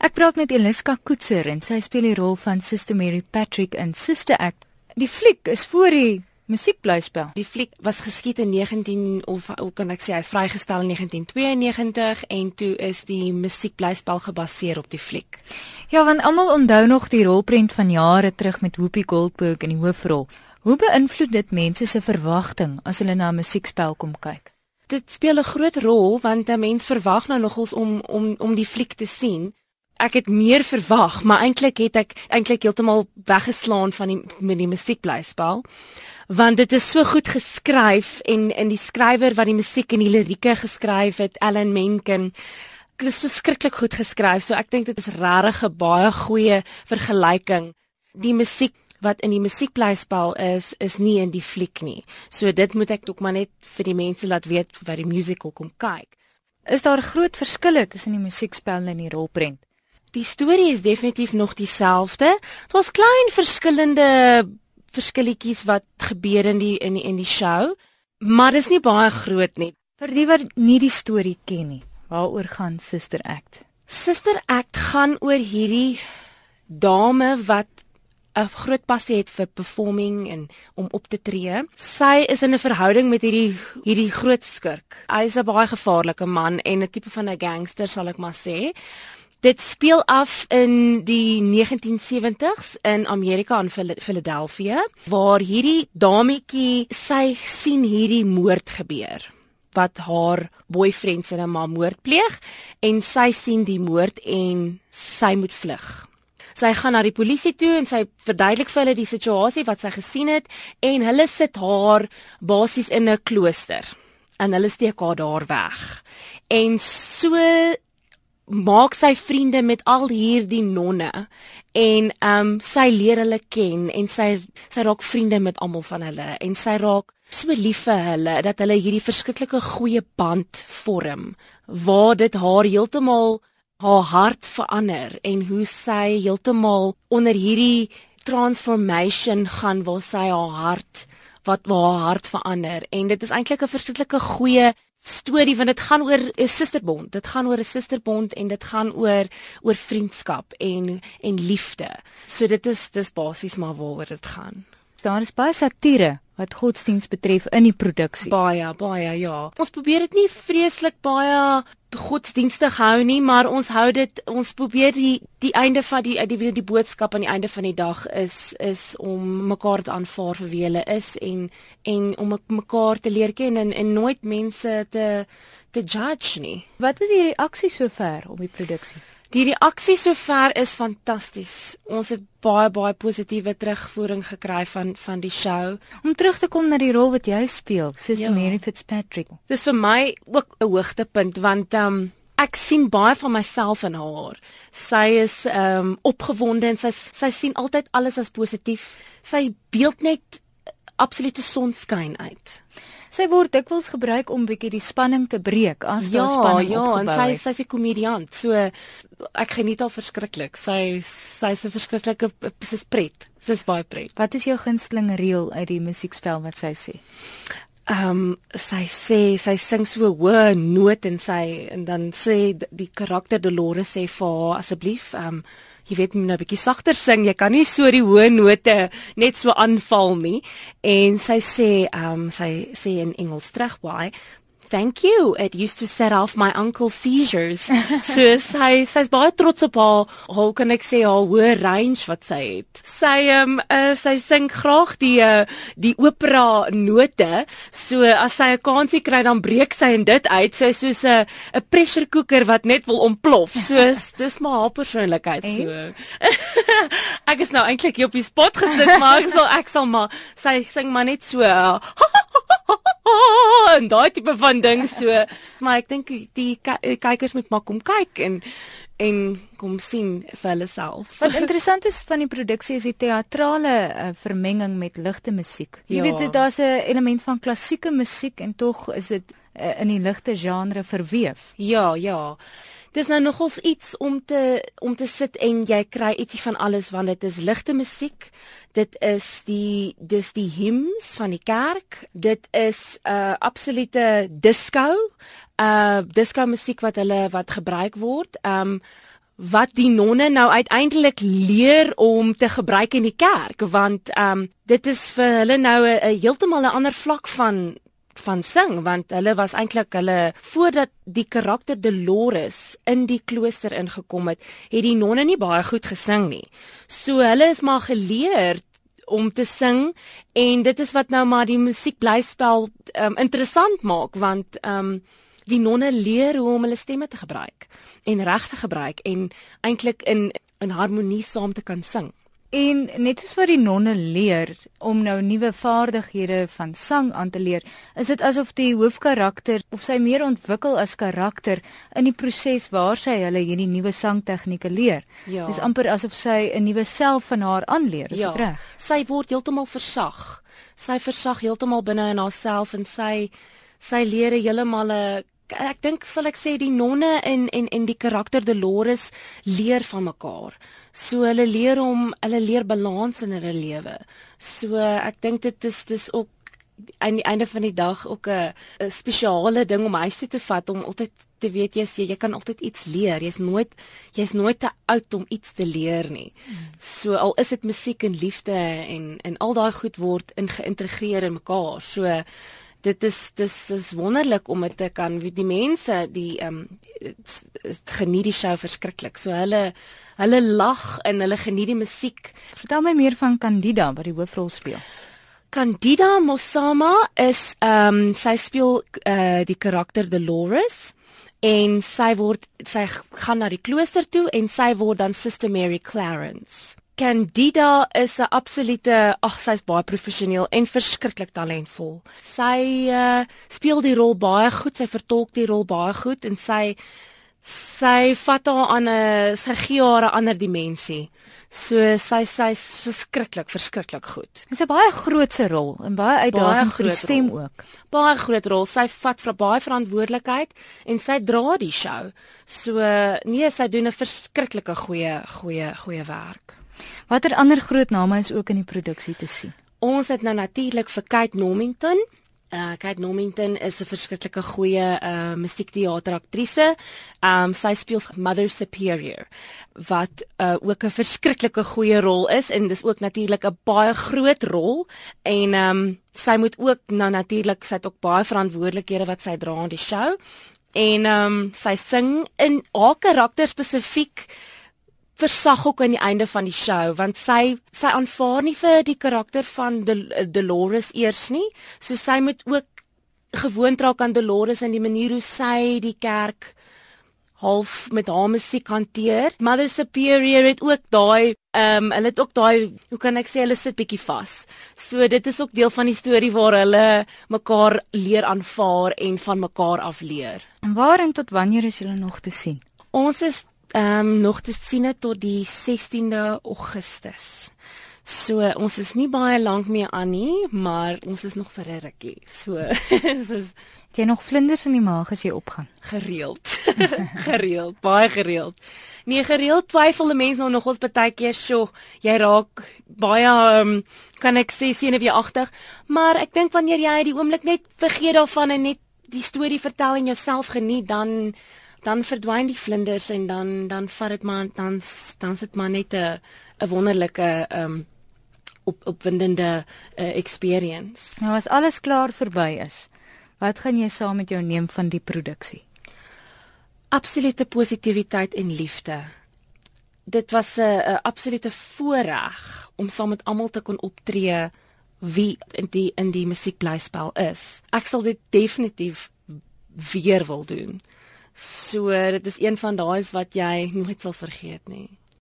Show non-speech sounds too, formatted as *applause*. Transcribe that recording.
Ek praat met Eliska Koetser en sy speel die rol van Sister Mary Patrick in Sister Act. Die fliek is voor die musiekblyspel. Die fliek was geskiet in 19 of hoe kan ek sê hy's vrygestel in 1992 en toe is die musiekblyspel gebaseer op die fliek. Ja, want almal onthou nog die rolprent van jare terug met Whoopi Goldberg in die hoofrol. Hoe beïnvloed dit mense se verwagting as hulle na 'n musiekspel kom kyk? Dit speel 'n groot rol want 'n mens verwag nou nogals om om om die fliek te sien ek het meer verwag, maar eintlik het ek eintlik heeltemal weggeslaan van die met die musiekblyspel. Want dit is so goed geskryf en in die skrywer wat die musiek en die lirieke geskryf het, Alan Menken, dit is verskriklik goed geskryf. So ek dink dit is regtig 'n baie goeie vergelyking. Die musiek wat in die musiekblyspel is, is nie in die fliek nie. So dit moet ek ook maar net vir die mense laat weet wat die musical kom kyk. Is daar groot verskille tussen die musiekspel en die rolprent? Die storie is definitief nog dieselfde. Daar's klein verskillende verskilletjies wat gebeur in die in die, in die show, maar dit is nie baie groot nie. Vir die wat nie die storie ken nie, waaroor gaan Sister Act? Sister Act gaan oor hierdie dame wat 'n groot passie het vir performing en om op te tree. Sy is in 'n verhouding met hierdie hierdie groot skurk. Hy is 'n baie gevaarlike man en 'n tipe van 'n gangster sal ek maar sê. Dit speel af in die 1970s in Amerika in Philadelphia waar hierdie dametjie sy sien hierdie moord gebeur wat haar boyfriend se ma moord pleeg en sy sien die moord en sy moet vlug. Sy gaan na die polisie toe en sy verduidelik vir hulle die situasie wat sy gesien het en hulle sit haar basies in 'n klooster en hulle steek haar daar weg. En so maak sy vriende met al hierdie nonne en ehm um, sy leer hulle ken en sy sy raak vriende met almal van hulle en sy raak so lief vir hulle dat hulle hierdie verskriklike goeie band vorm waar dit haar heeltemal haar hart verander en hoe sy heeltemal onder hierdie transformation gaan waar sy haar hart wat waar haar hart verander. En dit is eintlik 'n verskriklike goeie storie want dit gaan oor 'n susterbond. Dit gaan oor 'n susterbond en dit gaan oor oor vriendskap en en liefde. So dit is dis basies maar waaroor dit gaan. Daar is baie satire wat godsdiens betref in die produksie. Baie, baie ja. Ons probeer dit nie vreeslik baie godsdienstig hou nie, maar ons hou dit ons probeer die die einde van die die die, die boodskap aan die einde van die dag is is om mekaar te aanvaar vir wie hulle is en en om mekaar te leer ken en, en nooit mense te te judge nie. Wat was die reaksie sover op die produksie? Die reaksie sover is fantasties. Ons het baie baie positiewe terugvoering gekry van van die show. Om terug te kom na die rol wat jy speel, Sister ja. Mary Fitzpatrick. Dis vir my ook 'n hoogtepunt want um ek sien baie van myself in haar. Sy is um opgewonde en sy sy sien altyd alles as positief. Sy beeld net absolute sonskyn uit. Sy word dikwels gebruik om bietjie die spanning te breek as daar ja, spanning ja, opgebou het. Ja, en sy sy's 'n komediant. So ek geniet haar verskriklik. Sy sy's 'n verskriklike sy's pret. Sy's baie pret. Wat is jou gunsteling reël uit die musiekspel wat sy sê? Ehm um, sy sê sy sing so hoë noot en sy en dan sê die karakter Dolores sê vir haar asseblief ehm um, jy weet moet nou 'n bietjie sagter sing. Jy kan nie so die hoë note net so aanval nie. En sy sê, ehm um, sy sê in Engels "Why? Thank you. It used to set off my uncle's seizures. *laughs* so sy sy's baie trots op haar, hoe kan ek sê haar hoë range wat sy het. Sy ehm um, uh, sy sing graag die uh, die opera note. So as sy 'n kansie kry dan breek sy in dit uit. Sy is soos 'n 'n pressure cooker wat net wil ontplof. So *laughs* dis maar haar persoonlikheid so. *laughs* ek is nou eintlik hier op die spot gesit, maar ek sal ek sal maar sy sing maar net so uh, en daai tipe van ding so maar ek dink die kykers moet maar kom kyk en en kom sien vir hulle self. Wat interessant is van die produksie is die teatrale uh, vermenging met ligte musiek. Jy ja. weet daar's 'n element van klassieke musiek en tog is dit uh, in die ligte genre verweef. Ja, ja. Dis nou nogals iets om te om te sit en jy kry ietsie van alles want dit is ligte musiek. Dit is die dis die hymns van die kerk. Dit is 'n uh, absolute disco uh disco musiek wat hulle wat gebruik word. Um wat die nonne nou uiteindelik leer om te gebruik in die kerk want ehm um, dit is vir hulle nou 'n heeltemal 'n ander vlak van van sing want hulle was eintlik hulle voordat die karakter Dolores in die klooster ingekom het, het die nonne nie baie goed gesing nie. So hulle is maar geleer om te sing en dit is wat nou maar die musiekblyspel um, interessant maak want ehm um, die nonne leer hoe om hulle stemme te gebruik en reg te gebruik en eintlik in in harmonie saam te kan sing. En net soos wat die nonne leer om nou nuwe vaardighede van sang aan te leer, is dit asof die hoofkarakter of sy meer ontwikkel as karakter in die proses waar sy hulle hierdie nuwe sangtegnieke leer. Ja. Dis amper asof sy 'n nuwe self van haar aanleer, is ja. reg? Sy word heeltemal versag. Sy versag heeltemal binne in haarself en sy sy leer heeltemal 'n ek dink sal ek sê die nonne en en en die karakter Dolores leer van mekaar. So hulle leer om hulle leer balans in hulle lewe. So ek dink dit is dis ook aan die einde van die dag ook 'n spesiale ding om huis toe te vat om altyd te weet jy sê jy kan altyd iets leer. Jy's nooit jy's nooit te oud om iets te leer nie. So al is dit musiek en liefde en en al daai goed word ingeïntegreer in mekaar. So dit is dis is wonderlik om dit te kan die mense die ehm um, geniet die show verskriklik. So hulle hulle lag en hulle geniet die musiek. Vertel my meer van Candida wat die hoofrol speel. Candida Mosama is ehm um, sy speel uh, die karakter Dolores en sy word sy gaan na die klooster toe en sy word dan Sister Mary Clarence. Candida is 'n absolute, ag sy's baie professioneel en verskriklik talentvol. Sy uh speel die rol baie goed, sy vertolk die rol baie goed en sy sy vat haar aan 'n sy gee haar 'n ander dimensie. So sy sy's verskriklik verskriklik goed. Dis 'n baie grootse rol en baie uitdagend vir die stem rol. ook. Baie groot rol. Sy vat vir baie verantwoordelikheid en sy dra die show. So nee, sy doen 'n verskriklike goeie goeie goeie werk. Watter ander groot name is ook in die produksie te sien? Ons het nou natuurlik vir Kate Normington. Uh Kate Normington is 'n verskriklike goeie uh musiekteateraktrise. Um sy speel Mother Superior wat uh ook 'n verskriklike goeie rol is en dis ook natuurlik 'n baie groot rol en um sy moet ook nou natuurlik sy het ook baie verantwoordelikhede wat sy dra aan die show. En um sy sing in haar karakter spesifiek versag ook aan die einde van die show want sy sy aanvaar nie vir die karakter van De, Dolores eers nie. So sy moet ook gewoond raak aan Dolores en die manier hoe sy die kerk half met haar musiek hanteer. Mother Superior het ook daai ehm um, hulle het ook daai hoe kan ek sê hulle sit bietjie vas. So dit is ook deel van die storie waar hulle mekaar leer aanvaar en van mekaar af leer. En waar en tot wanneer is julle nog te sien? Ons is ehm um, nog te sien tot die 16de Augustus. So ons is nie baie lank meer aan nie, maar ons is nog vir 'n rukkie. So *laughs* is jy nog vlinders in die maag as jy opgaan? Gereeld. *laughs* gereeld, baie gereeld. Nee, gereeld twyfel mense nou nog ons baie keer, "Sjoe, jy raak baie um, kan ek sê senuweeagtig." Maar ek dink wanneer jy die oomblik net vergeet daarvan en net die storie vertel en jouself geniet, dan dan verdwyn die vlinders en dan dan vat dit maar dan dan sit maar net 'n 'n wonderlike ehm um, op opwindende uh, experience. Nou as alles klaar verby is, wat gaan jy saam met jou neem van die produksie? Absolute positiwiteit en liefde. Dit was 'n 'n absolute voorreg om saam met almal te kon optree wie in die in die musiekblyspel is. Ek sal dit definitief weer wil doen. So dit is een van daai's wat jy nooit sal vergeet nie.